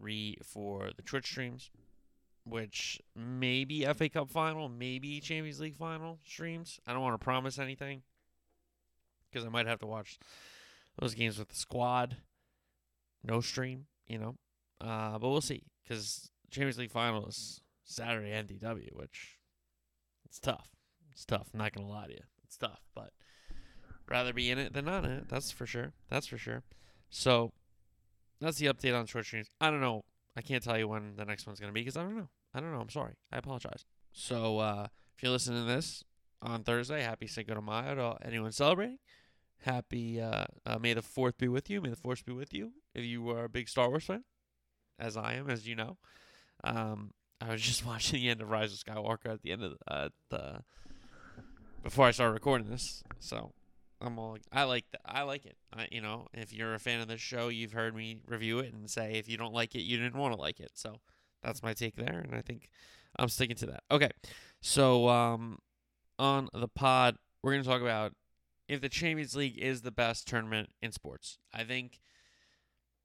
AJNick3 for the Twitch streams, which maybe FA Cup final, maybe Champions League final streams. I don't want to promise anything because I might have to watch those games with the squad. No stream, you know. Uh, but we'll see because Champions League final is Saturday NDW, which it's tough. It's tough. I'm not gonna lie to you. It's tough, but rather be in it than not in it. That's for sure. That's for sure. So that's the update on Twitch streams. I don't know. I can't tell you when the next one's gonna be because I don't know. I don't know. I'm sorry. I apologize. So uh, if you're listening to this on Thursday, happy Cinco de Mayo to anyone celebrating. Happy uh, uh, May the Fourth be with you. May the Force be with you. If you are a big Star Wars fan, as I am, as you know. Um, I was just watching the end of Rise of Skywalker at the end of uh, the before I started recording this, so I'm all I like that. I like it. I, you know, if you're a fan of this show, you've heard me review it and say if you don't like it, you didn't want to like it. So that's my take there, and I think I'm sticking to that. Okay, so um, on the pod, we're gonna talk about if the Champions League is the best tournament in sports. I think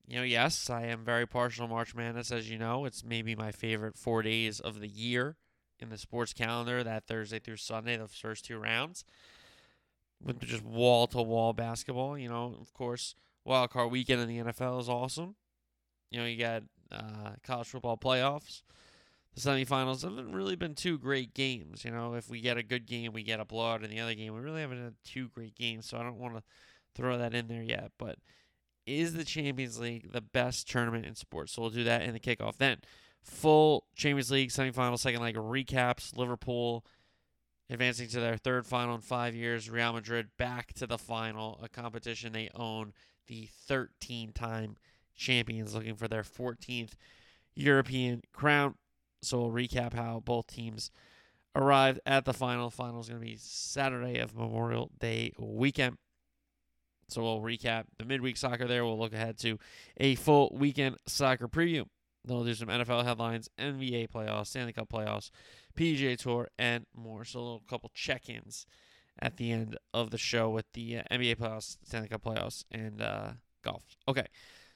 you know, yes, I am very partial to March Madness, as you know. It's maybe my favorite four days of the year in the sports calendar, that Thursday through Sunday, the first two rounds, with just wall to wall basketball. You know, of course, wild card weekend in the NFL is awesome. You know, you got uh, college football playoffs. The semifinals haven't really been two great games. You know, if we get a good game, we get a blowout in the other game. We really haven't had two great games, so I don't want to throw that in there yet. But is the Champions League the best tournament in sports? So we'll do that in the kickoff. Then, full Champions League semifinal, second leg recaps. Liverpool advancing to their third final in five years. Real Madrid back to the final, a competition they own. The 13 time champions looking for their 14th European crown. So we'll recap how both teams arrived at the final. Final is going to be Saturday of Memorial Day weekend. So we'll recap the midweek soccer there. We'll look ahead to a full weekend soccer preview. Then we'll do some NFL headlines, NBA playoffs, Stanley Cup playoffs, PGA Tour, and more. So a little couple check-ins at the end of the show with the uh, NBA playoffs, Stanley Cup playoffs, and uh, golf. Okay,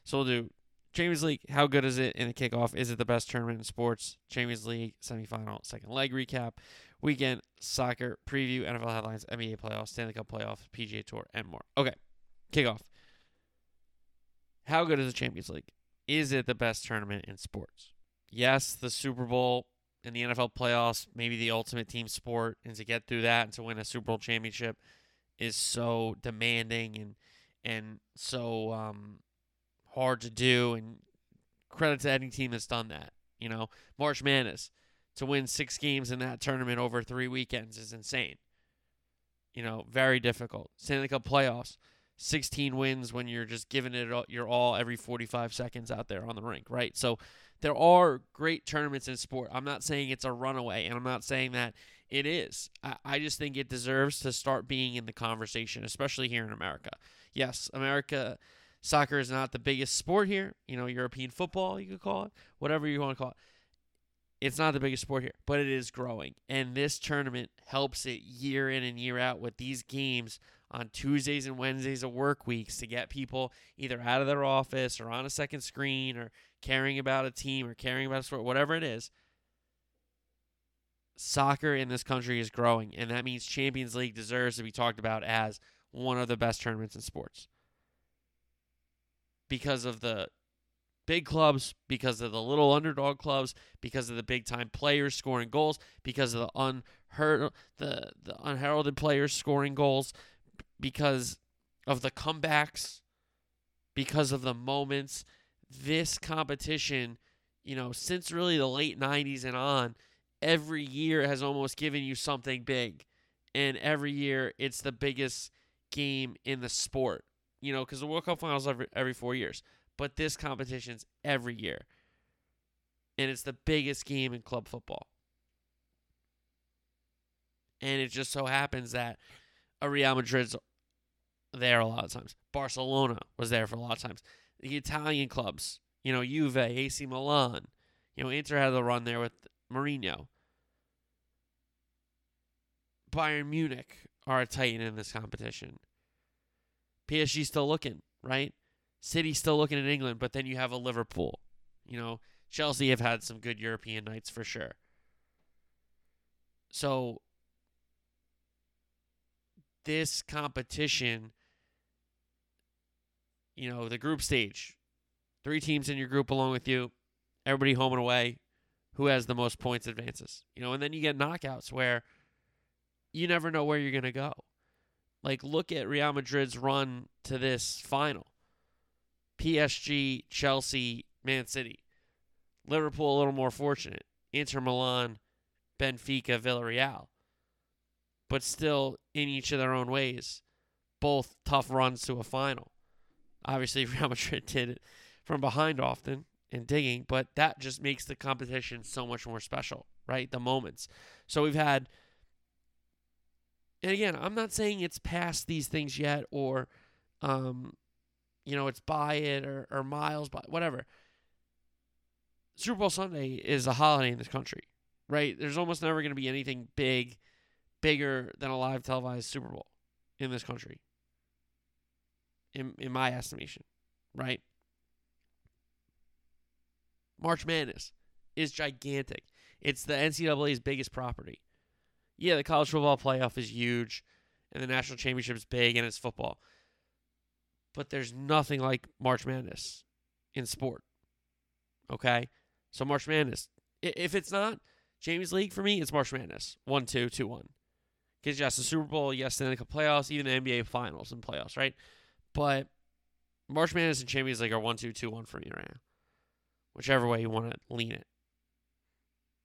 so we'll do Champions League. How good is it in the kickoff? Is it the best tournament in sports? Champions League semifinal, second leg recap, weekend soccer preview, NFL headlines, NBA playoffs, Stanley Cup playoffs, PGA Tour, and more. Okay kickoff. How good is the Champions League? Is it the best tournament in sports? Yes, the Super Bowl and the NFL playoffs, maybe the ultimate team sport, and to get through that and to win a Super Bowl championship is so demanding and and so um, hard to do. And credit to any team that's done that. You know, March Madness to win six games in that tournament over three weekends is insane. You know, very difficult. Stanley Cup playoffs 16 wins when you're just giving it all, your all every 45 seconds out there on the rink, right? So there are great tournaments in sport. I'm not saying it's a runaway, and I'm not saying that it is. I, I just think it deserves to start being in the conversation, especially here in America. Yes, America soccer is not the biggest sport here. You know, European football, you could call it, whatever you want to call it. It's not the biggest sport here, but it is growing. And this tournament helps it year in and year out with these games on Tuesdays and Wednesdays of work weeks to get people either out of their office or on a second screen or caring about a team or caring about a sport, whatever it is. Soccer in this country is growing, and that means Champions League deserves to be talked about as one of the best tournaments in sports because of the big clubs, because of the little underdog clubs, because of the big time players scoring goals, because of the unheard the the unheralded players scoring goals, because of the comebacks, because of the moments. This competition, you know, since really the late 90s and on, every year has almost given you something big. And every year it's the biggest game in the sport, you know, because the World Cup finals every, every four years. But this competition's every year. And it's the biggest game in club football. And it just so happens that a Real Madrid's there a lot of times. Barcelona was there for a lot of times. The Italian clubs, you know, Juve, AC Milan, you know, Inter had the run there with Mourinho. Bayern Munich are a titan in this competition. PSG still looking, right? City still looking in England, but then you have a Liverpool. You know, Chelsea have had some good European nights for sure. So this competition, you know, the group stage, three teams in your group along with you, everybody home and away, who has the most points advances. You know, and then you get knockouts where you never know where you're going to go. Like, look at Real Madrid's run to this final PSG, Chelsea, Man City. Liverpool a little more fortunate. Inter Milan, Benfica, Villarreal. But still, in each of their own ways, both tough runs to a final. Obviously, Real Madrid did it from behind often and digging, but that just makes the competition so much more special, right? The moments. So we've had, and again, I'm not saying it's past these things yet or, um, you know, it's by it or, or miles by whatever. Super Bowl Sunday is a holiday in this country, right? There's almost never going to be anything big, bigger than a live televised Super Bowl in this country, in, in my estimation, right? March Madness is gigantic. It's the NCAA's biggest property. Yeah, the college football playoff is huge, and the national championship is big, and it's football. But there's nothing like March Madness in sport. Okay? So March Madness. If it's not Jamie's League for me, it's March Madness. 1 2, 2 1. Because yes, the Super Bowl, yes, the playoffs, even the NBA finals and playoffs, right? But March Madness and Champions League are 1 2, 2 1 for me right now whichever way you want to lean it.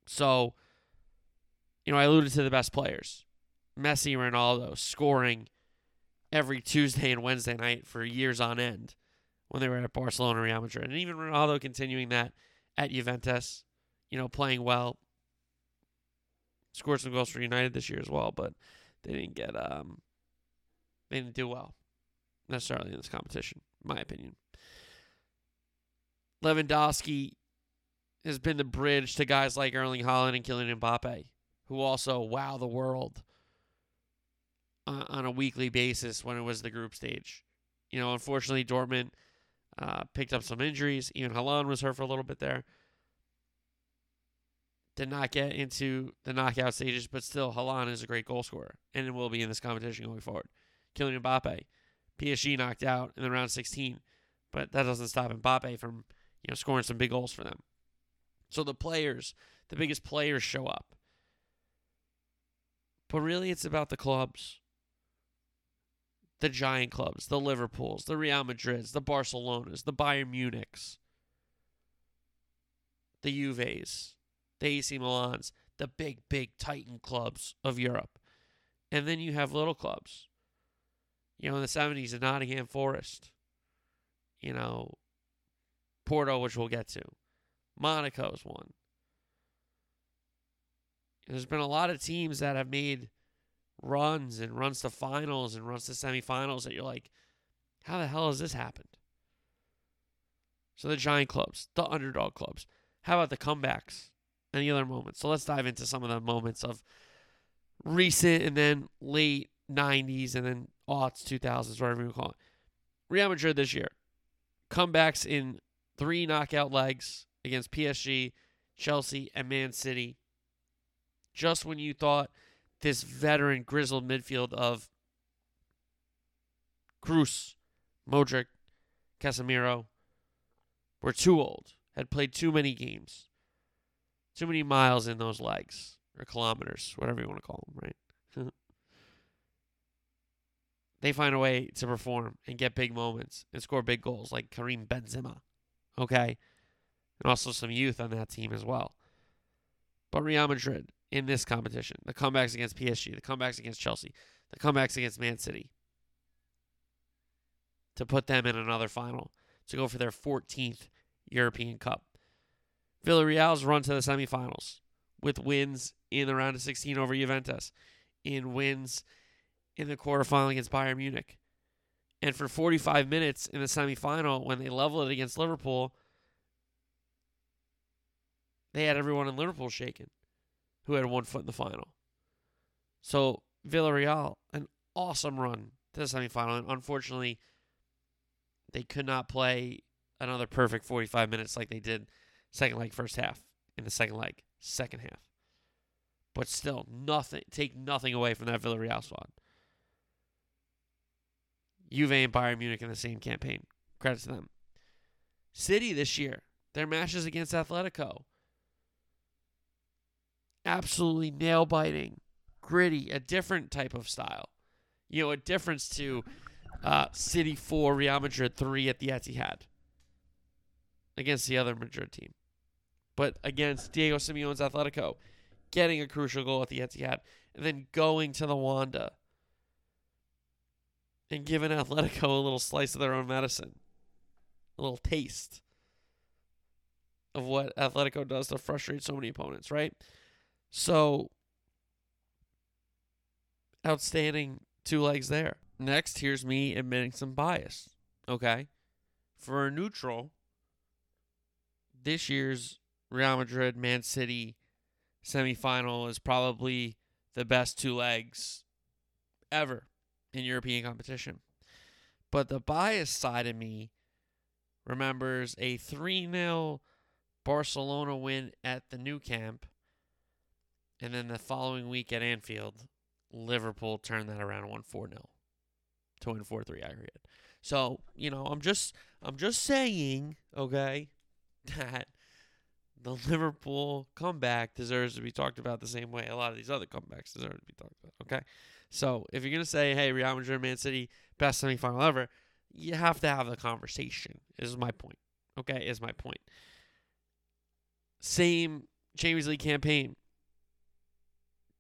So, you know, I alluded to the best players Messi, Ronaldo, scoring every Tuesday and Wednesday night for years on end when they were at Barcelona, and Real Madrid. And even Ronaldo continuing that at Juventus, you know, playing well. Scored some goals for United this year as well, but they didn't get um they didn't do well necessarily in this competition, my opinion. Lewandowski has been the bridge to guys like Erling Haaland and Kylian Mbappe, who also wow the world on a weekly basis when it was the group stage. You know, unfortunately, Dortmund uh, picked up some injuries. Even Haaland was hurt for a little bit there. Did not get into the knockout stages, but still, Haaland is a great goal scorer, and will be in this competition going forward. Kylian Mbappe, PSG knocked out in the round 16, but that doesn't stop Mbappe from you know, scoring some big goals for them. So the players, the biggest players show up. But really, it's about the clubs. The giant clubs, the Liverpools, the Real Madrids, the Barcelonas, the Bayern Munichs, the Juves, the AC Milans, the big, big Titan clubs of Europe. And then you have little clubs. You know, in the 70s, the Nottingham Forest. You know, Porto, which we'll get to. Monaco's one. There's been a lot of teams that have made runs and runs to finals and runs to semifinals that you're like, how the hell has this happened? So the giant clubs, the underdog clubs. How about the comebacks the other moments? So let's dive into some of the moments of recent and then late 90s and then aughts, 2000s, whatever you call it. Real Madrid this year. Comebacks in three knockout legs against PSG, Chelsea, and Man City. Just when you thought this veteran, grizzled midfield of Kroos, Modric, Casemiro were too old, had played too many games, too many miles in those legs, or kilometers, whatever you want to call them, right? They find a way to perform and get big moments and score big goals like Karim Benzema. Okay. And also some youth on that team as well. But Real Madrid in this competition, the comebacks against PSG, the comebacks against Chelsea, the comebacks against Man City, to put them in another final, to go for their 14th European Cup. Villarreal's run to the semifinals with wins in the round of 16 over Juventus, in wins in the quarterfinal against Bayern Munich. And for 45 minutes in the semifinal, when they leveled it against Liverpool, they had everyone in Liverpool shaken who had one foot in the final. So Villarreal, an awesome run to the semifinal. And unfortunately, they could not play another perfect 45 minutes like they did second leg, first half, in the second leg, second half. But still, nothing. Take nothing away from that Villarreal squad. Juve and Bayern Munich in the same campaign. Credit to them. City this year, their matches against Atletico. Absolutely nail biting, gritty, a different type of style. You know, a difference to uh, City 4, Real Madrid 3 at the Etihad against the other Madrid team. But against Diego Simeone's Atletico, getting a crucial goal at the Etihad, and then going to the Wanda and giving Atletico a little slice of their own medicine, a little taste of what Atletico does to frustrate so many opponents, right? So, outstanding two legs there. Next, here's me admitting some bias. Okay. For a neutral, this year's Real Madrid Man City semifinal is probably the best two legs ever in European competition. But the bias side of me remembers a 3 0 Barcelona win at the Nou Camp. And then the following week at Anfield, Liverpool turned that around and won 4 0 to win 4 3 aggregate. So, you know, I'm just I'm just saying, okay, that the Liverpool comeback deserves to be talked about the same way a lot of these other comebacks deserve to be talked about. Okay. So if you're gonna say, hey, Real Madrid Man City, best semifinal ever, you have to have the conversation, This is my point. Okay, is my point. Same Champions League campaign.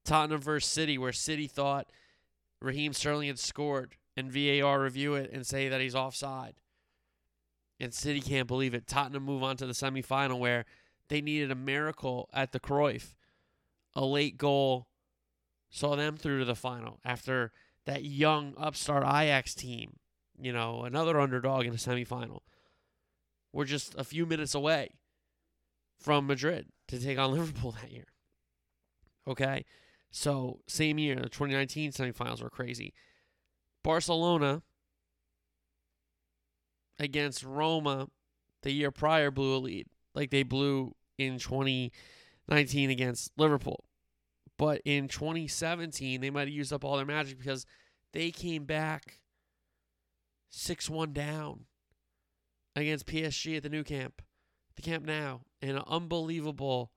Tottenham versus City, where City thought Raheem Sterling had scored and VAR review it and say that he's offside. And City can't believe it. Tottenham move on to the semifinal where they needed a miracle at the Cruyff. A late goal saw them through to the final after that young upstart Ajax team, you know, another underdog in the semifinal. We're just a few minutes away from Madrid to take on Liverpool that year. Okay? So, same year, the 2019 semifinals were crazy. Barcelona against Roma the year prior blew a lead, like they blew in 2019 against Liverpool. But in 2017, they might have used up all their magic because they came back 6 1 down against PSG at the Nou Camp, the Camp Nou, in an unbelievable,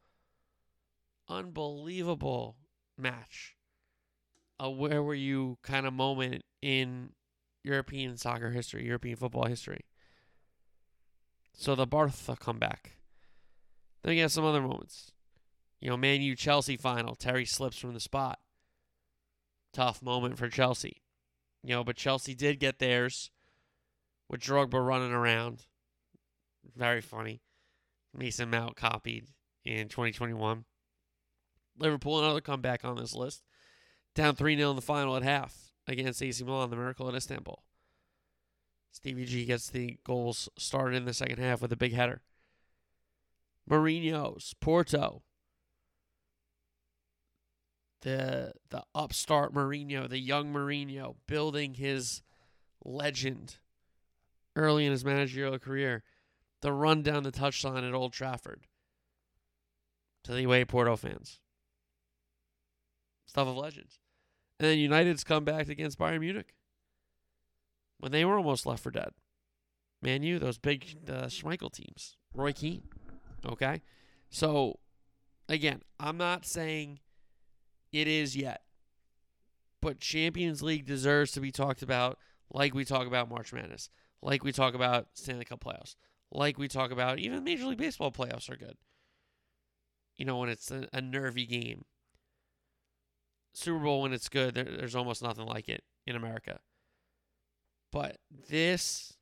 unbelievable match. A where were you kind of moment in European soccer history, European football history. So the Barca comeback. Then you have some other moments. You know, Man U Chelsea final. Terry slips from the spot. Tough moment for Chelsea. You know, but Chelsea did get theirs with Drogba running around. Very funny. Mason Mount copied in 2021. Liverpool, another comeback on this list. Down 3 0 in the final at half against AC Milan, the Miracle in Istanbul. Stevie G gets the goals started in the second half with a big header. Mourinho's, Porto. The the upstart Mourinho, the young Mourinho, building his legend early in his managerial career. The run down the touchline at Old Trafford. To the away Porto fans. Stuff of legends. And then United's comeback against Bayern Munich when they were almost left for dead. Man, you those big uh, Schmeichel teams, Roy Keane. Okay, so again, I'm not saying it is yet, but Champions League deserves to be talked about like we talk about March Madness, like we talk about Stanley Cup playoffs, like we talk about even Major League Baseball playoffs are good. You know when it's a, a nervy game. Super Bowl when it's good, there, there's almost nothing like it in America. But this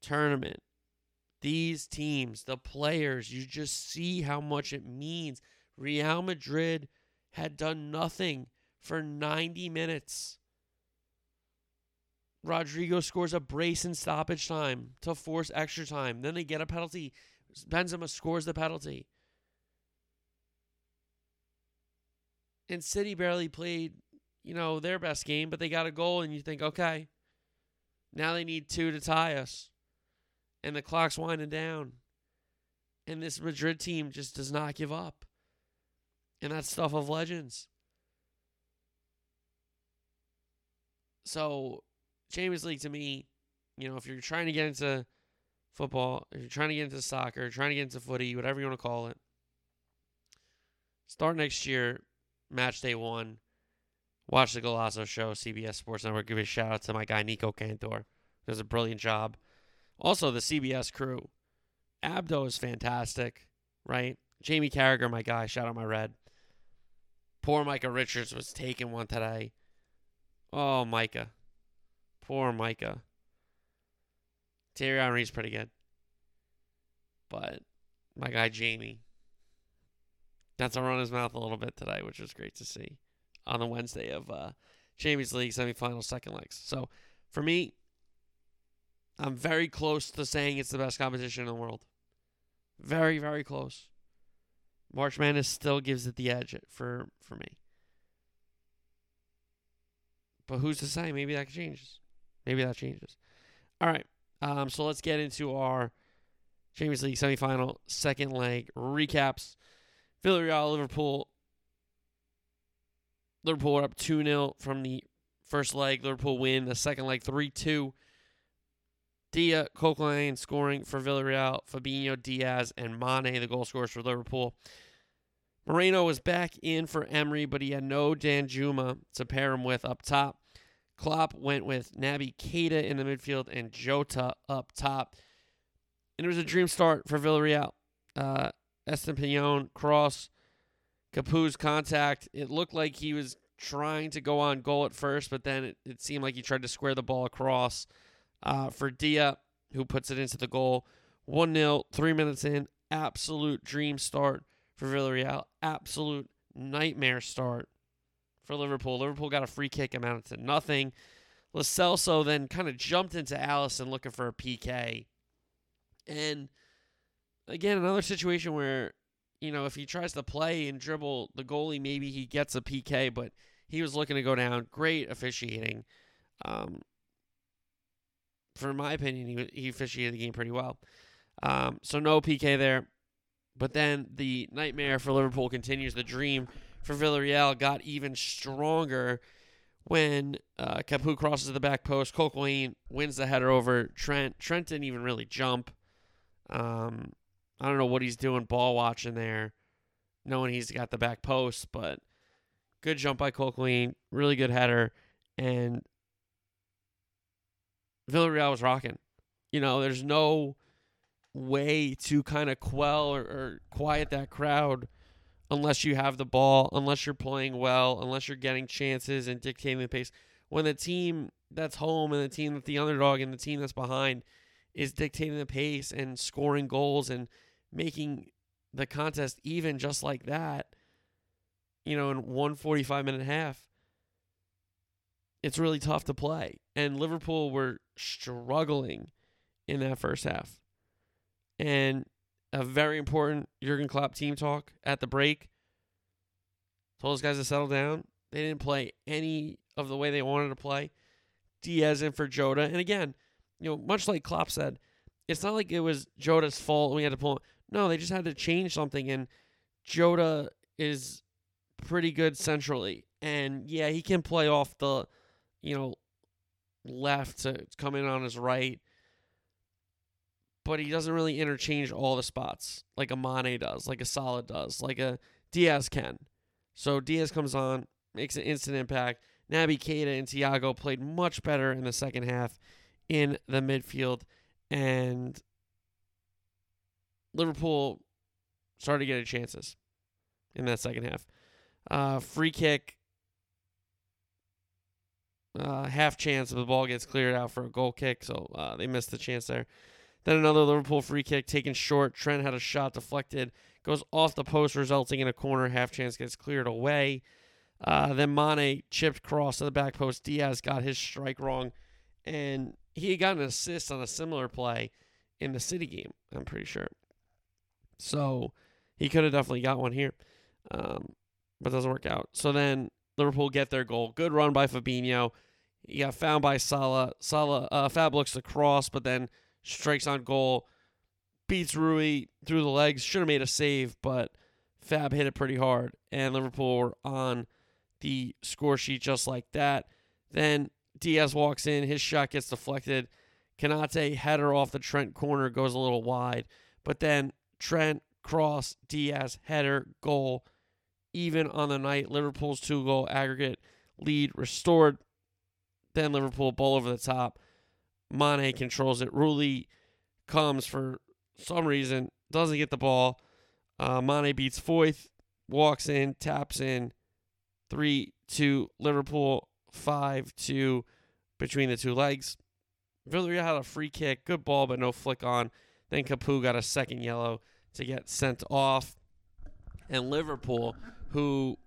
tournament these teams, the players, you just see how much it means. Real Madrid had done nothing for 90 minutes. Rodrygo scores a brace in stoppage time to force extra time. Then they get a penalty. Benzema scores the penalty. And City barely played, you know, their best game, but they got a goal, and you think, okay, now they need two to tie us. And the clock's winding down. And this Madrid team just does not give up. And that's stuff of legends. So, Champions League to me, you know, if you're trying to get into football, if you're trying to get into soccer, trying to get into footy, whatever you want to call it, start next year, match day one. Watch the Golazo show, CBS Sports Network. Give a shout out to my guy Nico Cantor. Does a brilliant job. Also, the CBS crew. Abdo is fantastic, right? Jamie Carragher, my guy. Shout out my red. Poor Micah Richards was taking one today. Oh, Micah. Poor Micah. Thierry Henry's pretty good. But my guy Jamie. Got to run his mouth a little bit today, which was great to see on the Wednesday of uh, League semifinal second legs. So for me, I'm very close to saying it's the best competition in the world. Very, very close. March Madness still gives it the edge for for me. But who's to say? Maybe that changes. Maybe that changes. All right. Um, so let's get into our Champions League semifinal second leg recaps. Villarreal, Liverpool. Liverpool up 2 0 from the first leg. Liverpool win. The second leg 3 2. Dia, Coquelin scoring for Villarreal. Fabinho, Diaz, and Mane, the goal scorers for Liverpool. Moreno was back in for Emery, but he had no Danjuma to pair him with up top. Klopp went with Naby Keita in the midfield and Jota up top. And it was a dream start for Villarreal. Uh, Estupiñán cross, Capoue's contact. It looked like he was trying to go on goal at first, but then it, it seemed like he tried to square the ball across uh, for Dia, who puts it into the goal. 1 0, three minutes in. Absolute dream start for Villarreal. Absolute nightmare start for Liverpool. Liverpool got a free kick amounted to nothing. Lo Celso then kind of jumped into Alisson looking for a PK. And again, another situation where, you know, if he tries to play and dribble the goalie, maybe he gets a PK, but he was looking to go down. Great officiating. Um, for my opinion, he, he officiated the game pretty well. Um, so no PK there. But then the nightmare for Liverpool continues. The dream for Villarreal got even stronger when uh, Capoue crosses the back post. Coquelin wins the header over Trent. Trent didn't even really jump. Um, I don't know what he's doing ball watching there, knowing he's got the back post, but good jump by Coquelin. Really good header. And Villarreal was rocking. You know, there's no way to kind of quell or, or, quiet that crowd unless you have the ball, unless you're playing well, unless you're getting chances and dictating the pace. When the team that's home and the team that's the underdog and the team that's behind is dictating the pace and scoring goals and making the contest even just like that, you know, in one 45 minute half, it's really tough to play. And Liverpool were struggling in that first half. And a very important Jurgen Klopp team talk at the break. Told those guys to settle down. They didn't play any of the way they wanted to play. Diaz in for Jota. And again, you know, much like Klopp said, it's not like it was Jota's fault we had to pull. No, they just had to change something. And Jota is pretty good centrally. And yeah, he can play off the, you know, left to come in on his right but he doesn't really interchange all the spots like a Mane does, like a Salah does, like a Diaz can. So Diaz comes on, makes an instant impact. Naby Keita and Thiago played much better in the second half in the midfield, and Liverpool started getting chances in that second half. Uh, free kick, uh, half chance, of the ball gets cleared out for a goal kick, so uh, they missed the chance there. Then another Liverpool free kick taken short. Trent had a shot deflected, goes off the post, resulting in a corner. Half chance gets cleared away. Uh, then Mane chipped cross to the back post. Diaz got his strike wrong, and he had got an assist on a similar play in the City game. I'm pretty sure. So he could have definitely got one here, um, but doesn't work out. So then Liverpool get their goal. Good run by Fabinho. He got found by Salah. Salah uh, Fab looks the cross, but then strikes on goal. Beats Rulli through the legs. Should have made a save, but Fab hit it pretty hard, and Liverpool were on the score sheet just like that. Then Diaz walks in, his shot gets deflected. Konate header off the Trent corner goes a little wide, but then Trent cross, Diaz header goal. Even on the night, Liverpool's two goal aggregate lead restored. Then Liverpool ball over the top. Mane controls it. Rulli comes for some reason, doesn't get the ball. Uh, Mane beats Foyth, walks in, taps in, 3 2 Liverpool, 5 2 between the two legs. Villarreal had a free kick, good ball, but no flick on. Then Capoue got a second yellow to get sent off. And Liverpool, who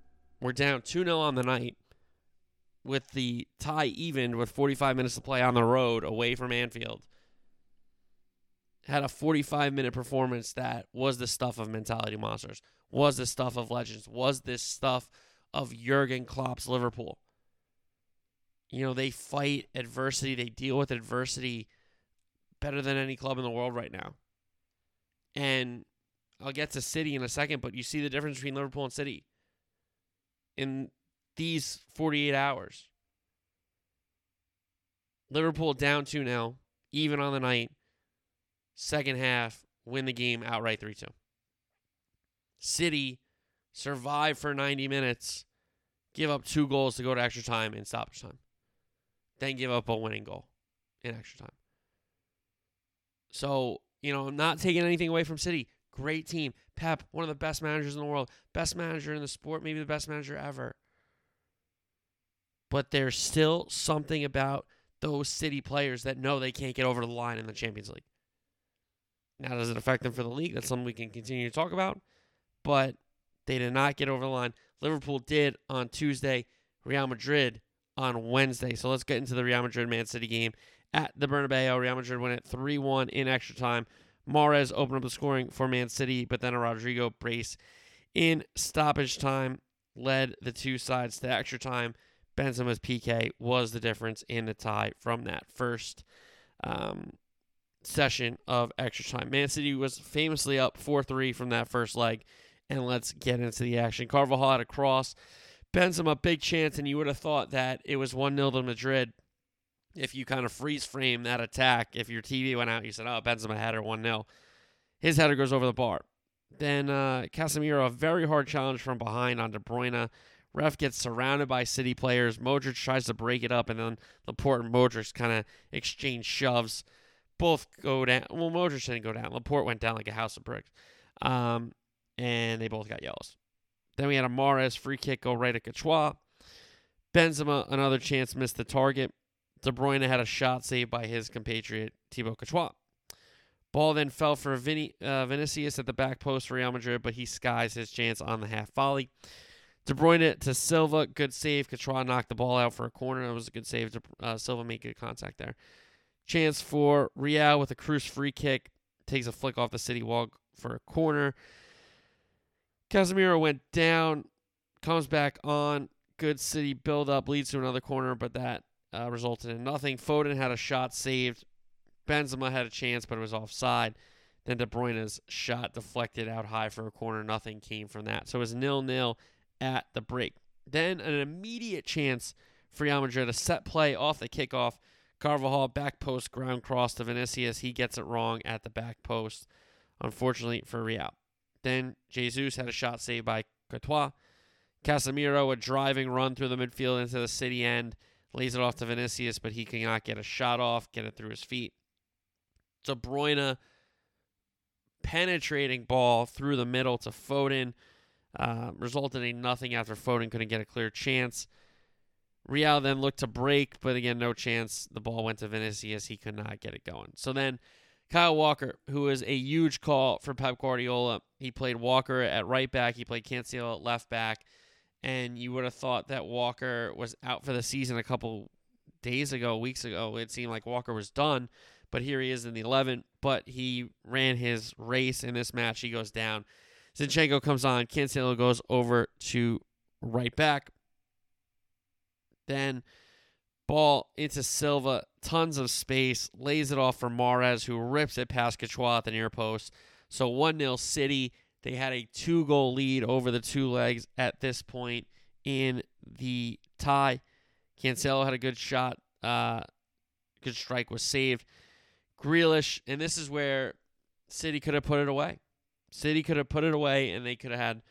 were down 2 0 on the night, with the tie even with 45 minutes to play on the road away from Anfield, had a 45 minute performance that was the stuff of mentality monsters, was the stuff of legends, was this stuff of Jurgen Klopp's Liverpool. You know, they fight adversity, they deal with adversity better than any club in the world right now. And I'll get to City in a second, but you see the difference between Liverpool and City in these 48 hours. Liverpool down 2 0, even on the night. Second half, win the game outright 3 2. City survive for 90 minutes, give up two goals to go to extra time and stoppage time, then give up a winning goal in extra time. So, you know, I'm not taking anything away from City. Great team. Pep, one of the best managers in the world, best manager in the sport, maybe the best manager ever. But there's still something about those City players that know they can't get over the line in the Champions League. Now, does it affect them for the league? That's something we can continue to talk about. But they did not get over the line. Liverpool did on Tuesday, Real Madrid on Wednesday. So let's get into the Real Madrid Man City game at the Bernabeu. Real Madrid win it 3 1 in extra time. Mahrez opened up the scoring for Man City, but then a Rodrygo brace in stoppage time led the two sides to extra time. Benzema's PK was the difference in the tie from that first um, session of extra time. Man City was famously up 4 3 from that first leg and let's get into the action. Carvajal had a cross. Benzema, big chance, and you would have thought that it was 1 0 to Madrid if you kind of freeze frame that attack. If your TV went out, you said, oh, Benzema header 1 0. His header goes over the bar. Then uh, Casemiro, a very hard challenge from behind on De Bruyne. Ref gets surrounded by City players. Modric tries to break it up, and then Laporte and Modric kind of exchange shoves. Both go down. Well, Modric didn't go down. Laporte went down like a house of bricks. Um, and they both got yellows. Then we had a Mahrez free kick go right at Courtois. Benzema, another chance, missed the target. De Bruyne had a shot saved by his compatriot Thibaut Courtois. Ball then fell for Vini, uh, Vinicius at the back post for Real Madrid, but he skies his chance on the half volley. De Bruyne to Silva, good save. Courtois knocked the ball out for a corner. It was a good save. To, uh, Silva made good contact there. Chance for Real with a Kroos free kick. Takes a flick off the city wall for a corner. Casemiro went down, comes back on. Good city build up leads to another corner, but that uh, resulted in nothing. Foden had a shot saved. Benzema had a chance, but it was offside. Then De Bruyne's shot deflected out high for a corner. Nothing came from that. So it was nil nil at the break. Then an immediate chance for Real Madrid, a set play off the kickoff. Carvajal back post ground cross to Vinicius. He gets it wrong at the back post, unfortunately for Real. Then Jesus had a shot saved by Courtois. Casemiro, a driving run through the midfield into the city end, lays it off to Vinicius, but he cannot get a shot off, get it through his feet. De Bruyne, penetrating ball through the middle to Foden, uh, resulted in nothing after Foden couldn't get a clear chance. Real then looked to break, but again, no chance. The ball went to Vinicius. He could not get it going. So then Kyle Walker, who was a huge call for Pep Guardiola. He played Walker at right back, he played Cancelo at left back, and you would have thought that Walker was out for the season a couple days ago, weeks ago. It seemed like Walker was done, but here he is in the 11. But he ran his race in this match. He goes down. Zinchenko comes on. Cancelo goes over to right back. Then ball into Silva, tons of space, lays it off for Mahrez, who rips it past Courtois at the near post. So 1 0 City. They had a two goal lead over the two legs at this point in the tie. Cancelo had a good shot. Uh, good strike was saved. Grealish, and this is where City could have put it away. City could have put it away, and they could have had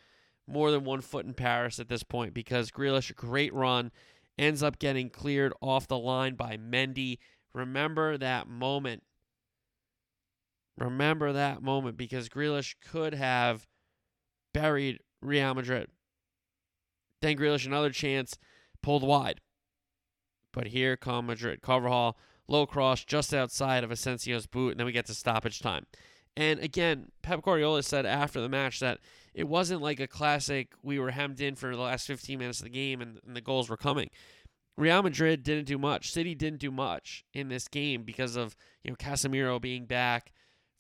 more than one foot in Paris at this point because Grealish, a great run, ends up getting cleared off the line by Mendy. Remember that moment. Remember that moment because Grealish could have buried Real Madrid. Then Grealish, another chance, pulled wide. But here come Madrid. Carvajal, low cross just outside of Asensio's boot, and then we get to stoppage time. And again, Pep Guardiola said after the match that it wasn't like a classic, we were hemmed in for the last 15 minutes of the game and, and the goals were coming. Real Madrid didn't do much. City didn't do much in this game because of you know Casemiro being back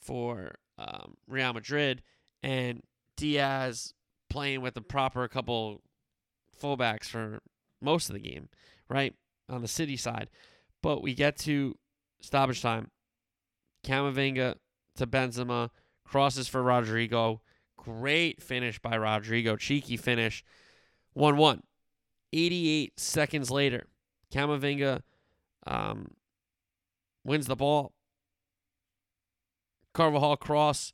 for um, Real Madrid and Dias playing with the proper couple fullbacks for most of the game, right on the City side. But we get to stoppage time. Camavinga to Benzema crosses for Rodrygo. Great finish by Rodrygo. Cheeky finish. 1 1. 88 seconds later, Camavinga um, wins the ball. Carvajal cross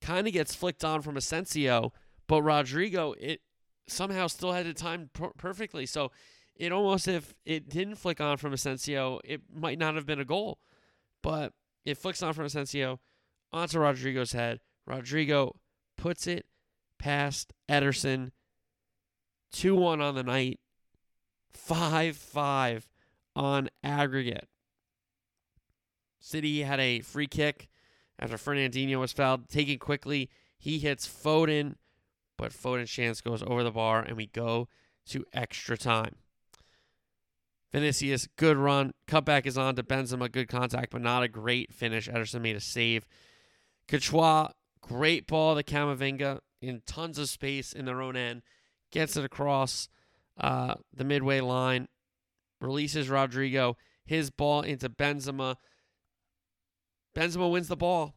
kind of gets flicked on from Asensio, but Rodrygo it somehow still had it timed per- perfectly. So it almost if it didn't flick on from Asensio, it might not have been a goal, but it flicks on from Asensio onto Rodrygo's head. Rodrygo puts it past Ederson. 2 1 on the night, 5 5 on aggregate. City had a free kick after Fernandinho was fouled. Taken quickly, he hits Foden, but Foden's chance goes over the bar, and we go to extra time. Vinicius, good run. Cutback is on to Benzema, good contact, but not a great finish. Ederson made a save. Courtois, great ball to Camavinga in tons of space in their own end. Gets it across uh, the midway line. Releases Rodrygo. His ball into Benzema. Benzema wins the ball.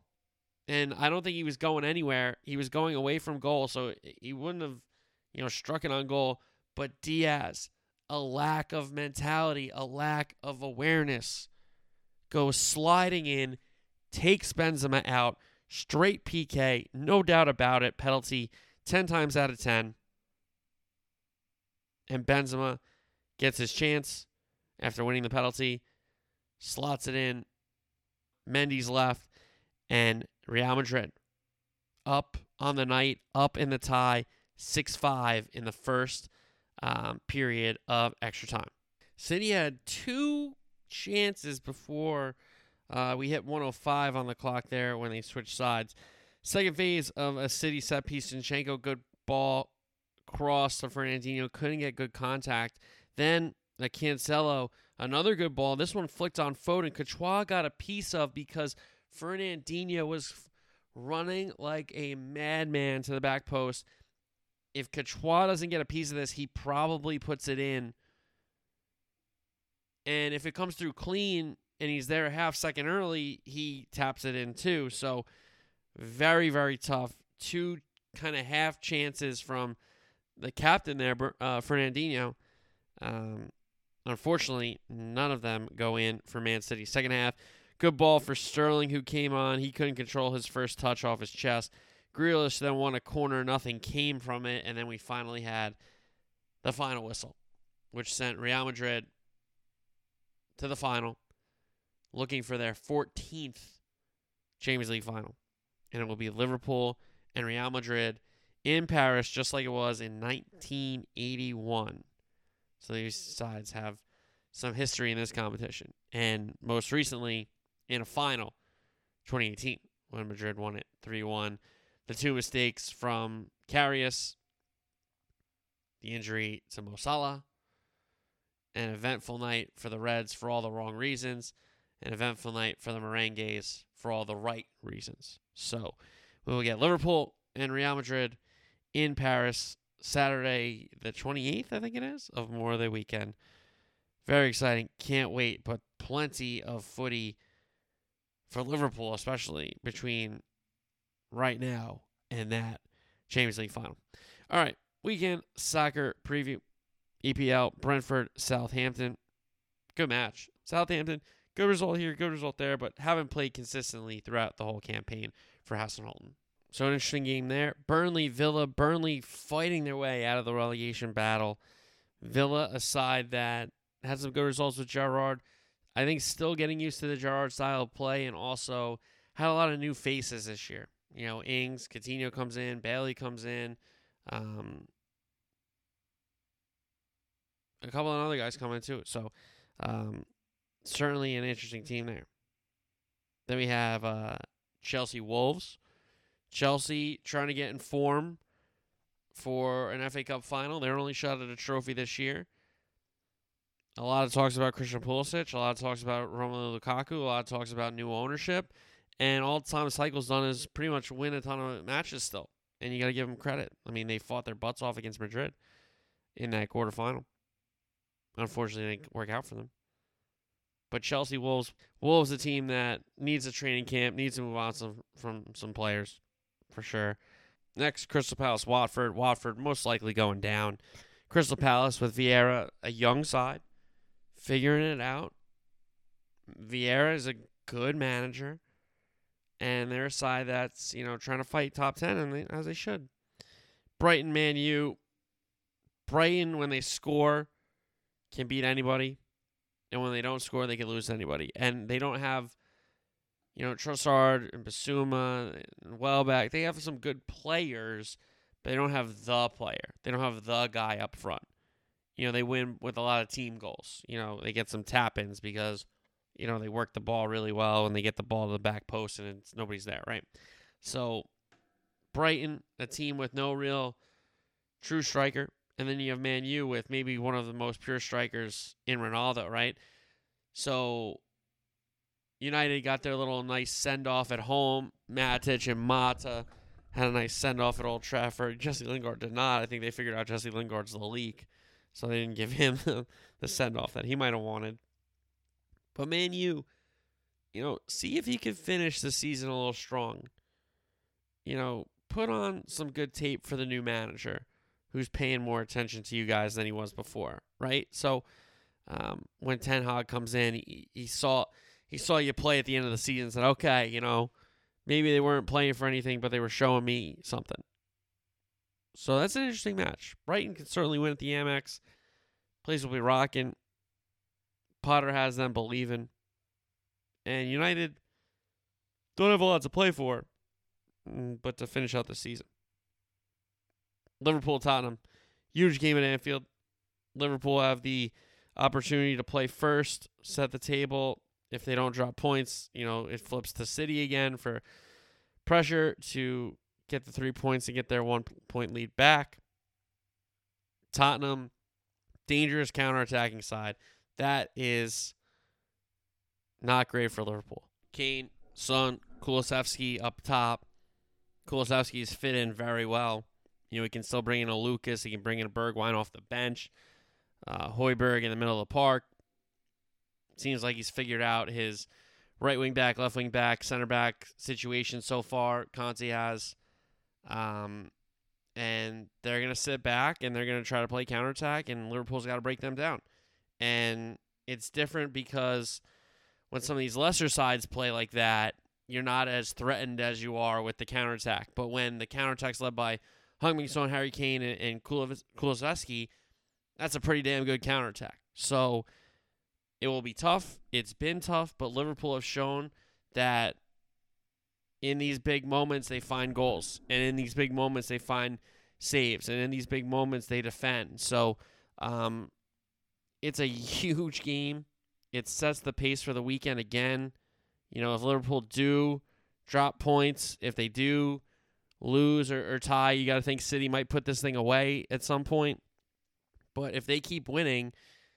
And I don't think he was going anywhere. He was going away from goal, so he wouldn't have, you know, struck it on goal. But Dias, a lack of mentality, a lack of awareness, goes sliding in, takes Benzema out, straight PK, no doubt about it, penalty 10 times out of 10. And Benzema gets his chance after winning the penalty, slots it in. Mendy's left, and Real Madrid up on the night, up in the tie, 6 5 in the first um, period of extra time. City had two chances before uh, we hit 105 on the clock there when they switched sides. Second phase of a City set piece, Zinchenko, good ball, cross to Fernandinho, couldn't get good contact. Then a Cancelo, another good ball. This one flicked on Foden. Courtois got a piece of because Fernandinho was running like a madman to the back post. If Courtois doesn't get a piece of this, he probably puts it in. And if it comes through clean and he's there a half second early, he taps it in too. So very, very tough. Two kind of half chances from the captain there, uh, Fernandinho. Um, unfortunately, none of them go in for Man City. Second half, good ball for Sterling, who came on. He couldn't control his first touch off his chest. Grealish then won a corner. Nothing came from it. And then we finally had the final whistle, which sent Real Madrid to the final, looking for their 14th Champions League final. And it will be Liverpool and Real Madrid in Paris, just like it was in 1981. So these sides have some history in this competition. And most recently, in a final, 2018 when Madrid won it 3 1. The two mistakes from Karius, the injury to Mo Salah, an eventful night for the Reds for all the wrong reasons, an eventful night for the Merengues for all the right reasons. So we will get Liverpool and Real Madrid in Paris Saturday, the 28th, I think it is, of Memorial Day weekend. Very exciting. Can't wait, but plenty of footy for Liverpool, especially between right now and that Champions League final. All right, weekend soccer preview. EPL, Brentford, Southampton. Good match. Southampton, good result here, good result there, but haven't played consistently throughout the whole campaign for Hasenhüttl. So an interesting game there. Burnley, Villa, Burnley fighting their way out of the relegation battle. Villa, a side that had some good results with Gerrard. I think still getting used to the Gerrard style of play and also had a lot of new faces this year. You know, Ings, Coutinho comes in, Bailey comes in. Um, a couple of other guys coming too. So um, certainly an interesting team there. Then we have uh, Chelsea Wolves. Chelsea trying to get in form for an FA Cup final. They're only shot at a trophy this year. A lot of talks about Christian Pulisic. A lot of talks about Romelu Lukaku. A lot of talks about new ownership. And all Thomas Tuchel's done is pretty much win a ton of matches still. And you got to give them credit. I mean, they fought their butts off against Madrid in that quarterfinal. Unfortunately, it didn't work out for them. But Chelsea Wolves, Wolves, a team that needs a training camp, needs to move on some from some players, for sure. Next, Crystal Palace, Watford. Watford most likely going down. Crystal Palace with Vieira, a young side, figuring it out. Vieira is a good manager, and they're a side that's you know trying to fight top ten, and they, as they should. Brighton, Man U. Brighton, when they score, can beat anybody, and when they don't score, they can lose anybody. And they don't have, you know, Trossard and Bissouma and Welbeck. They have some good players, but they don't have the player. They don't have the guy up front. You know, they win with a lot of team goals. You know, they get some tap ins because, you know, they work the ball really well and they get the ball to the back post and it's, nobody's there, right? So, Brighton, a team with no real true striker, and then you have Man U with maybe one of the most pure strikers in Ronaldo, right? So United got their little nice send off at home. Matic and Mata had a nice send off at Old Trafford. Jesse Lingard did not. I think they figured out Jesse Lingard's the leak, so they didn't give him the send off that he might have wanted. But Man you, you know, see if he can finish the season a little strong. You know, put on some good tape for the new manager who's paying more attention to you guys than he was before, right? So um, when Ten Hag comes in, he, he saw he saw you play at the end of the season and said, okay, you know, maybe they weren't playing for anything, but they were showing me something. So that's an interesting match. Brighton can certainly win at the Amex. Place will be rocking. Potter has them believing. And United don't have a lot to play for, mm, but to finish out the season. Liverpool Tottenham. Huge game at Anfield. Liverpool have the opportunity to play first, set the table. If they don't drop points, you know, it flips to City again for pressure to get the three points and get their one point lead back. Tottenham, dangerous counterattacking side. That is not great for Liverpool. Kane, Son, Kulusevski up top. Kulusevski's fit in very well. You know, he can still bring in a Lucas. He can bring in a Bergwijn off the bench. Uh, Højbjerg in the middle of the park. Seems like he's figured out his right wing back, left wing back, center back situation so far. Conte has. Um, and they're going to sit back and they're going to try to play counterattack, and Liverpool's got to break them down. And it's different because when some of these lesser sides play like that, you're not as threatened as you are with the counterattack. But when the counterattack's led by Heung-min Son, Harry Kane, and, and that's a pretty damn good counterattack. So it will be tough. It's been tough, but Liverpool have shown that in these big moments they find goals, and in these big moments they find saves, and in these big moments they defend. So um, it's a huge game. It sets the pace for the weekend again. You know, if Liverpool do drop points. If they do lose or, or tie, you got to think City might put this thing away at some point. But if they keep winning,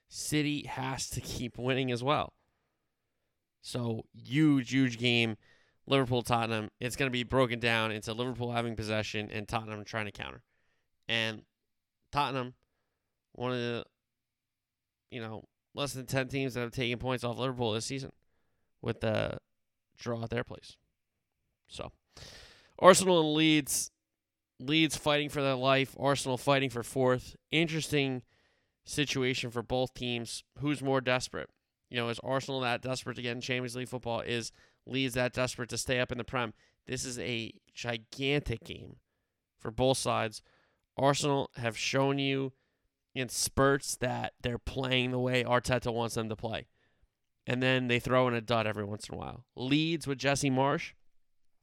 City has to keep winning as well. So, huge, huge game. Liverpool Tottenham. It's going to be broken down into Liverpool having possession and Tottenham trying to counter. And Tottenham, one of the, you know, less than 10 teams that have taken points off Liverpool this season with the draw at their place. So, Arsenal and Leeds. Leeds fighting for their life. Arsenal fighting for fourth. Interesting situation for both teams. Who's more desperate? You know, is Arsenal that desperate to get in Champions League football? Is Leeds that desperate to stay up in the Prem? This is a gigantic game for both sides. Arsenal have shown you in spurts that they're playing the way Arteta wants them to play. And then they throw in a dud every once in a while. Leeds with Jesse Marsch.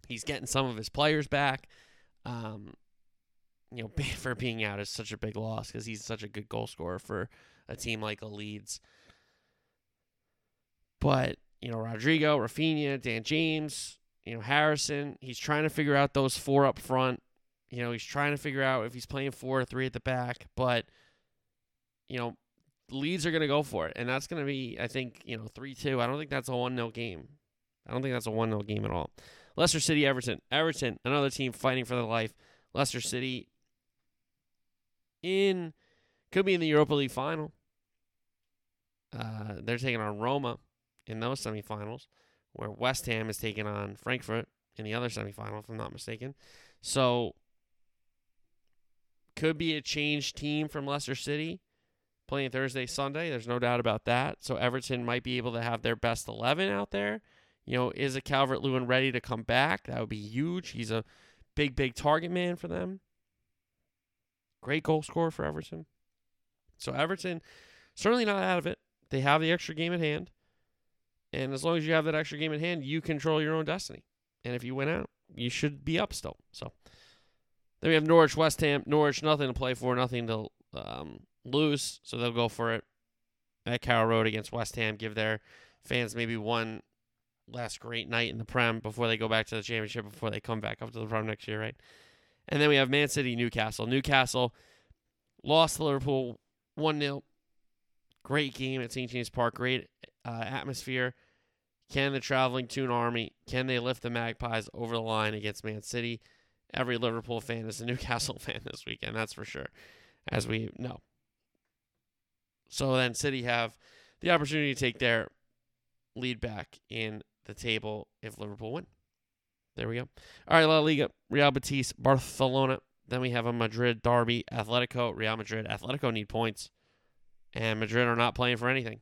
He's getting some of his players back. Um, you know, for being out is such a big loss because he's such a good goal scorer for a team like a Leeds. But, you know, Rodrigo, Raphinha, Dan James, you know, Harrison, he's trying to figure out those four up front. You know, he's trying to figure out if he's playing four or three at the back. But, you know, Leeds are going to go for it. And that's going to be, I think, you know, 3 2. I don't think that's a 1 0 game. I don't think that's a 1 0 game at all. Leicester City, Everton. Everton, another team fighting for their life. Leicester City in, could be in the Europa League final. Uh, they're taking on Roma in those semifinals, where West Ham is taking on Frankfurt in the other semifinal, if I'm not mistaken. So, could be a changed team from Leicester City playing Thursday, Sunday. There's no doubt about that. So, Everton might be able to have their best 11 out there. You know, is a Calvert Lewin ready to come back? That would be huge. He's a big, big target man for them. Great goal scorer for Everton. So, Everton certainly not out of it. They have the extra game at hand. And as long as you have that extra game at hand, you control your own destiny. And if you win out, you should be up still. So then we have Norwich, West Ham. Norwich, nothing to play for, nothing to um, lose. So they'll go for it at Carrow Road against West Ham. Give their fans maybe one last great night in the Prem before they go back to the championship, before they come back up to the Prem next year, right? And then we have Man City, Newcastle. Newcastle lost to Liverpool 1 0. Great game at St. James Park. Great uh, atmosphere. Can the traveling Toon Army, can they lift the Magpies over the line against Man City? Every Liverpool fan is a Newcastle fan this weekend, that's for sure, as we know. So then City have the opportunity to take their lead back in the table if Liverpool win. There we go. All right, La Liga, Real Betis, Barcelona. Then we have a Madrid derby, Atletico, Real Madrid. Atletico need points, and Madrid are not playing for anything.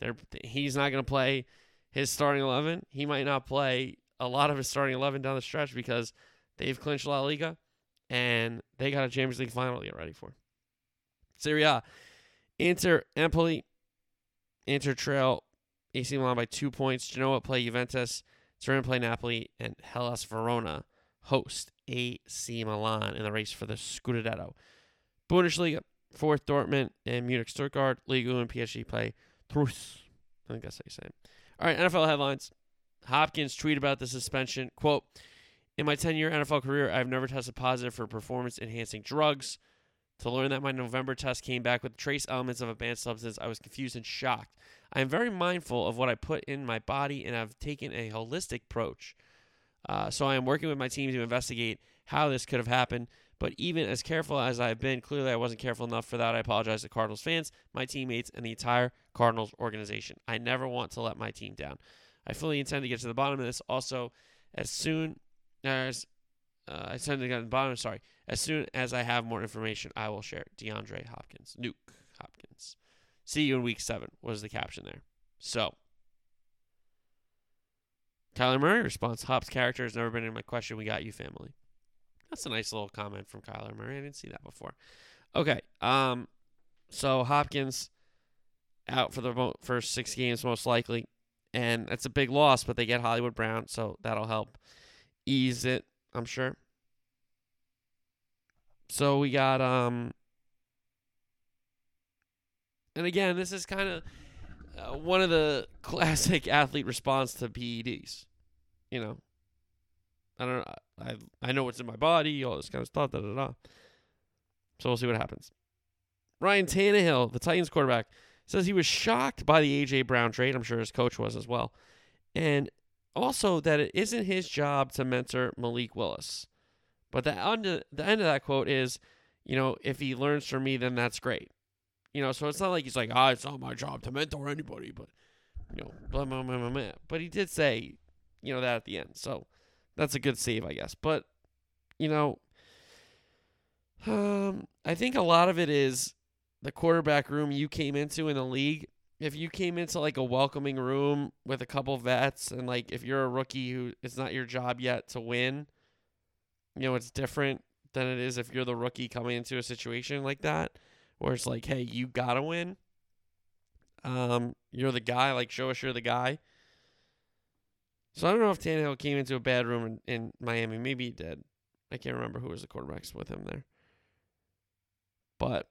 They're he's not going to play his starting eleven. He might not play a lot of his starting eleven down the stretch because they've clinched La Liga and they got a Champions League final to get ready for. Serie A, Inter Empoli, Inter trail AC Milan by two points. Genoa play Juventus. Turin play Napoli, and Hellas Verona host AC Milan in the race for the Scudetto. Bundesliga, fourth Dortmund and Munich Stuttgart. Liga and PSG play Truss. I think that's how you say it. All right, NFL headlines. Hopkins tweet about the suspension. Quote, in my 10 year NFL career, I've never tested positive for performance enhancing drugs. To learn that my November test came back with trace elements of a banned substance, I was confused and shocked. I am very mindful of what I put in my body and I've taken a holistic approach. Uh, so I am working with my team to investigate how this could have happened. But even as careful as I've been, clearly I wasn't careful enough for that. I apologize to Cardinals fans, my teammates, and the entire Cardinals organization. I never want to let my team down. I fully intend to get to the bottom of this. Also, as soon as uh, I intend to get to the bottom, sorry, as soon as I have more information, I will share. DeAndre Hopkins, Nuke Hopkins. See you in week seven was the caption there. So, Kyler Murray response: Hop's character has never been in my question. We got you, family. That's a nice little comment from Kyler Murray. I didn't see that before. Okay, um, so Hopkins out for the first six games most likely, and that's a big loss. But they get Hollywood Brown, so that'll help ease it. I'm sure. So we got um and again, this is kind of uh, one of the classic athlete response to PEDs. You know, I don't know. I I know what's in my body, all this kind of stuff. Da da da. So we'll see what happens. Ryan Tannehill, the Titans quarterback, says he was shocked by the AJ Brown trade. I'm sure his coach was as well, and also that it isn't his job to mentor Malik Willis. But the under the end of that quote is, you know, if he learns from me, then that's great. You know, so it's not like he's like, ah, oh, it's not my job to mentor anybody, but you know, blah blah blah blah blah. But he did say, you know, that at the end. So that's a good save, I guess. But you know, um, I think a lot of it is the quarterback room you came into in the league. If you came into like a welcoming room with a couple vets, and like if you're a rookie who it's not your job yet to win, you know, it's different than it is if you're the rookie coming into a situation like that, where it's like, hey, you gotta win. Um, you're the guy. Like, show us you're the guy. So I don't know if Tannehill came into a bad room in, in Miami. Maybe he did. I can't remember who was the quarterbacks with him there. But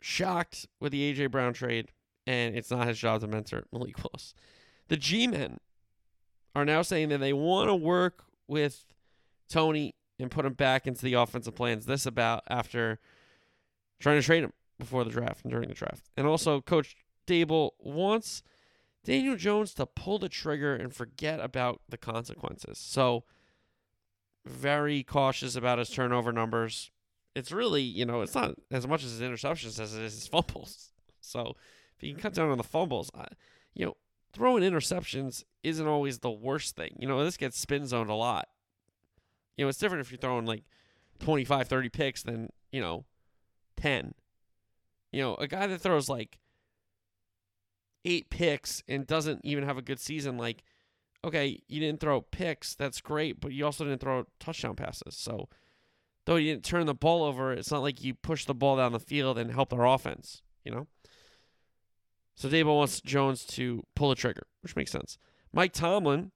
shocked with the AJ Brown trade, and it's not his job to mentor Malik Willis. The G men are now saying that they want to work with Toney and put him back into the offensive plans. This about after trying to trade him before the draft and during the draft. And also, Coach Daboll wants Daniel Jones to pull the trigger and forget about the consequences. So, very cautious about his turnover numbers. It's really, you know, it's not as much as his interceptions as it is his fumbles. So, if he can cut down on the fumbles, I, you know, throwing interceptions isn't always the worst thing. You know, this gets spin zoned a lot. You know, it's different if you're throwing like 25, 30 picks than, you know, 10. You know, a guy that throws like eight picks and doesn't even have a good season, like, okay, you didn't throw picks, that's great, but you also didn't throw touchdown passes. So, though you didn't turn the ball over, it's not like you push the ball down the field and help their offense, you know? So, Daboll wants Jones to pull the trigger, which makes sense. Mike Tomlin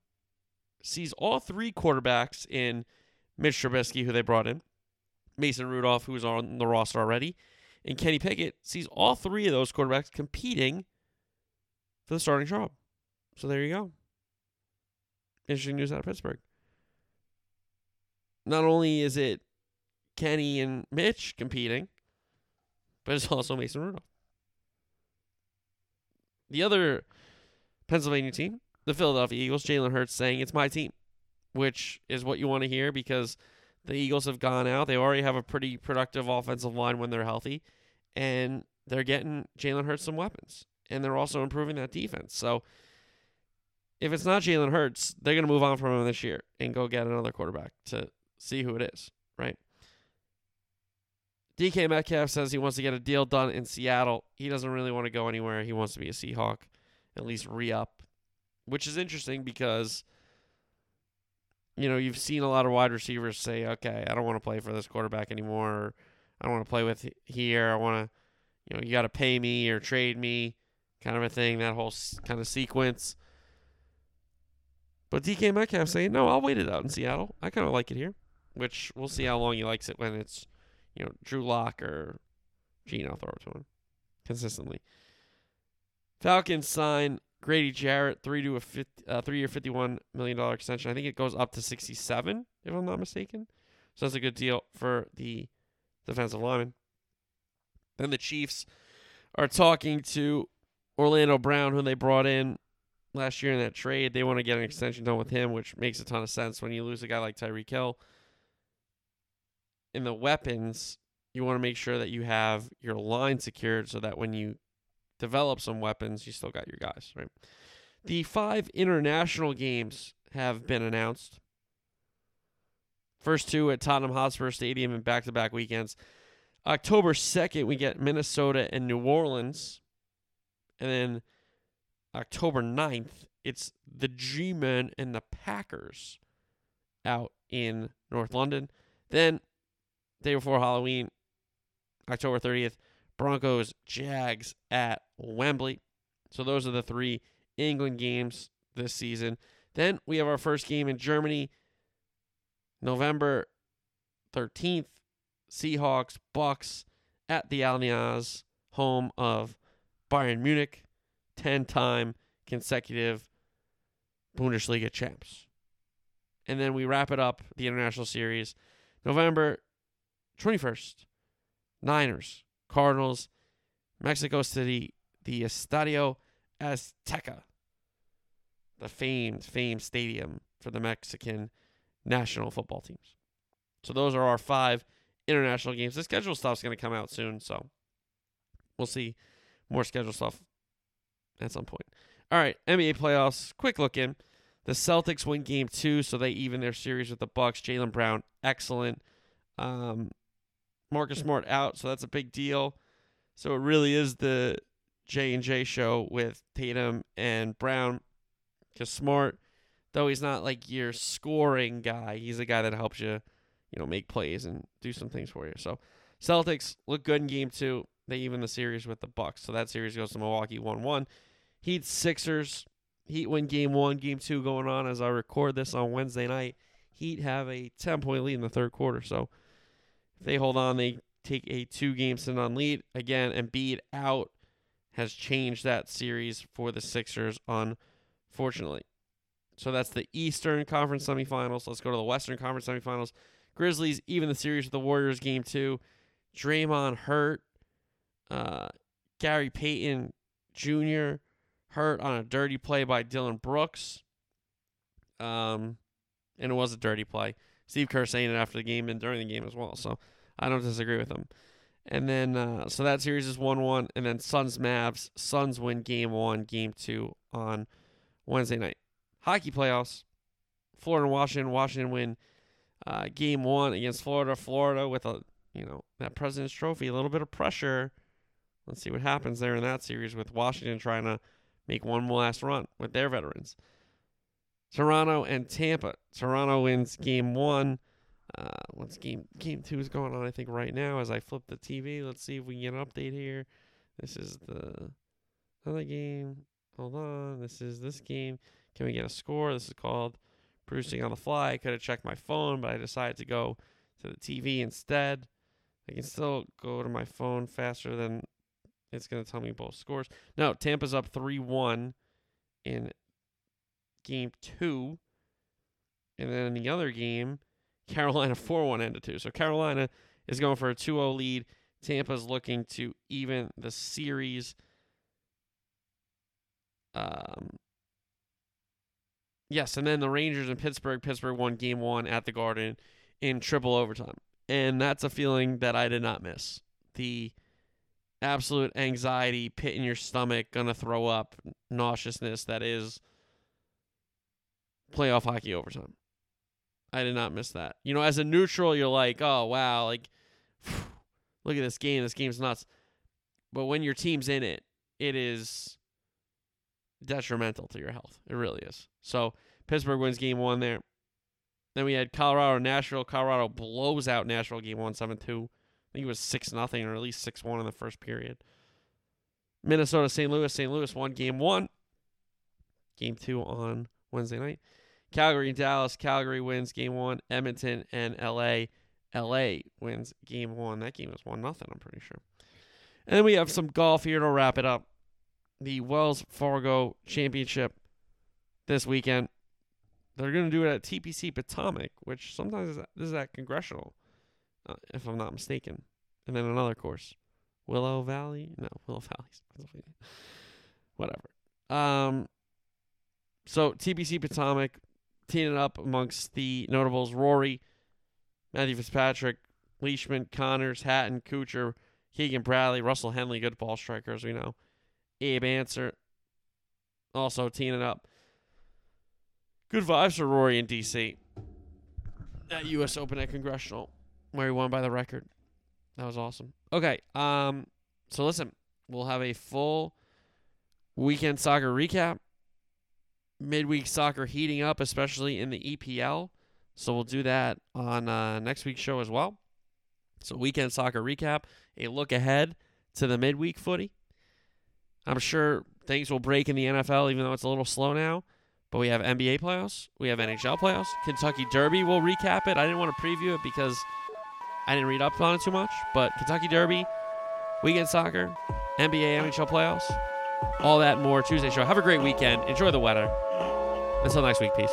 sees all three quarterbacks in Mitch Trubisky, who they brought in, Mason Rudolph, who's on the roster already, and Kenny Pickett sees all three of those quarterbacks competing for the starting job. So there you go. Interesting news out of Pittsburgh. Not only is it Kenny and Mitch competing, but it's also Mason Rudolph. The other Pennsylvania team, the Philadelphia Eagles, Jalen Hurts saying it's my team, which is what you want to hear because the Eagles have gone out. They already have a pretty productive offensive line when they're healthy, and they're getting Jalen Hurts some weapons, and they're also improving that defense. So if it's not Jalen Hurts, they're going to move on from him this year and go get another quarterback to see who it is, right? DK Metcalf says he wants to get a deal done in Seattle. He doesn't really want to go anywhere. He wants to be a Seahawk, at least re up, which is interesting because, you know, you've seen a lot of wide receivers say, okay, I don't want to play for this quarterback anymore. Or, I don't want to play with here. I want to, you know, you got to pay me or trade me, kind of a thing, that whole kind of sequence. But DK Metcalf saying, no, I'll wait it out in Seattle. I kind of like it here, which we'll see how long he likes it when it's you know, Drew Lock or Gene. I'll throw it to him consistently. Falcons sign Grady Jarrett three to a 50, uh, three year fifty one million dollar extension. I think it goes up to sixty seven if I'm not mistaken. So that's a good deal for the defensive lineman. Then the Chiefs are talking to Orlando Brown, who they brought in last year in that trade. They want to get an extension done with him, which makes a ton of sense when you lose a guy like Tyreek Hill in the weapons, you want to make sure that you have your line secured so that when you develop some weapons, you still got your guys, right? The five international games have been announced. First two at Tottenham Hotspur Stadium in back to back weekends. October 2nd, we get Minnesota and New Orleans. And then October 9th, it's the G Men and the Packers out in North London. Then day before Halloween, October 30th, Broncos Jags at Wembley. So those are the three England games this season. Then we have our first game in Germany, November 13th, Seahawks Bucs at the Allianz, home of Bayern Munich, 10-time consecutive Bundesliga champs. And then we wrap it up, the international series, November 21st. Niners, Cardinals, Mexico City, the Estadio Azteca, the famed, famed stadium for the Mexican national football teams. So those are our five international games. The schedule stuff's going to come out soon, so we'll see more schedule stuff at some point. All right, NBA playoffs. Quick look in. The Celtics win game two, so they even their series with the Bucks. Jaylen Brown, excellent. Um, Marcus Smart out, so that's a big deal. So it really is the J and J show with Tatum and Brown. Because Smart, though he's not like your scoring guy, he's a guy that helps you, you know, make plays and do some things for you. So Celtics look good in game two. They even the series with the Bucks. So that series goes to Milwaukee one one. Heat Sixers. Heat win game one, game two going on as I record this on Wednesday night. Heat have a ten point lead in the third quarter. So if they hold on, they take a two game sit on lead. Again, Embiid out has changed that series for the Sixers, unfortunately. So that's the Eastern Conference semifinals. Let's go to the Western Conference semifinals. Grizzlies even the series with the Warriors game two. Draymond hurt. Uh, Gary Payton Jr. hurt on a dirty play by Dillon Brooks. Um, and it was a dirty play. Steve Kerr saying it after the game and during the game as well. So I don't disagree with him. And then, uh, so that series is 1 1. And then Suns Mavs. Suns win game one, game two on Wednesday night. Hockey playoffs. Florida and Washington. Washington win uh, game one against Florida. Florida with a, you know, that President's Trophy, a little bit of pressure. Let's see what happens there in that series with Washington trying to make one last run with their veterans. Toronto and Tampa. Toronto wins game one. Uh, what's game game two is going on? I think right now as I flip the TV. Let's see if we can get an update here. This is the other game. Hold on. This is this game. Can we get a score? This is called producing on the fly. I could have checked my phone, but I decided to go to the TV instead. I can still go to my phone faster than it's going to tell me both scores. No, Tampa's up 3 1 in game two. And then in the other game, Carolina 4 1 ended 2. So Carolina is going for a 2 0 lead. Tampa's looking to even the series. Um, yes, and then the Rangers and Pittsburgh. Pittsburgh won game one at the Garden in triple overtime. And that's a feeling that I did not miss. The absolute anxiety, pit in your stomach, gonna throw up, nauseousness that is playoff hockey overtime. I did not miss that. You know, as a neutral, you're like, oh wow, like look at this game. This game's nuts. But when your team's in it, it is detrimental to your health. It really is. So Pittsburgh wins game one there. Then we had Colorado, Nashville. Colorado blows out Nashville game one, seven two. I think it was six nothing or at least six one in the first period. Minnesota, St. Louis. St. Louis won game one. Game two on Wednesday night. Calgary and Dallas. Calgary wins game one. Edmonton and LA. LA wins game one. That game was one nothing. I'm pretty sure. And then we have some golf here to wrap it up. The Wells Fargo Championship this weekend. They're going to do it at TPC Potomac, which sometimes is, this is at Congressional, uh, if I'm not mistaken. And then another course, Willow Valley. No, Willow Valley. Whatever. Um. So TPC Potomac, teaming up amongst the notables Rory, Matthew Fitzpatrick, Leishman, Conners, Hatton, Kuchar, Keegan Bradley, Russell Henley, good ball striker as we know. Abe Ancer also teaming up. Good vibes for Rory in DC. At U.S. Open at Congressional, where he won by the record. That was awesome. Okay, um, so listen, we'll have a full weekend soccer recap. Midweek soccer heating up, especially in the EPL. So we'll do that on uh, next week's show as well. So weekend soccer recap, a look ahead to the midweek footy. I'm sure things will break in the NFL, even though it's a little slow now. But we have NBA playoffs, we have NHL playoffs, Kentucky Derby. We'll recap it. I didn't want to preview it because I didn't read up on it too much. But Kentucky Derby, weekend soccer, NBA, NHL playoffs, all that more Tuesday show. Have a great weekend. Enjoy the weather. Until next week, peace.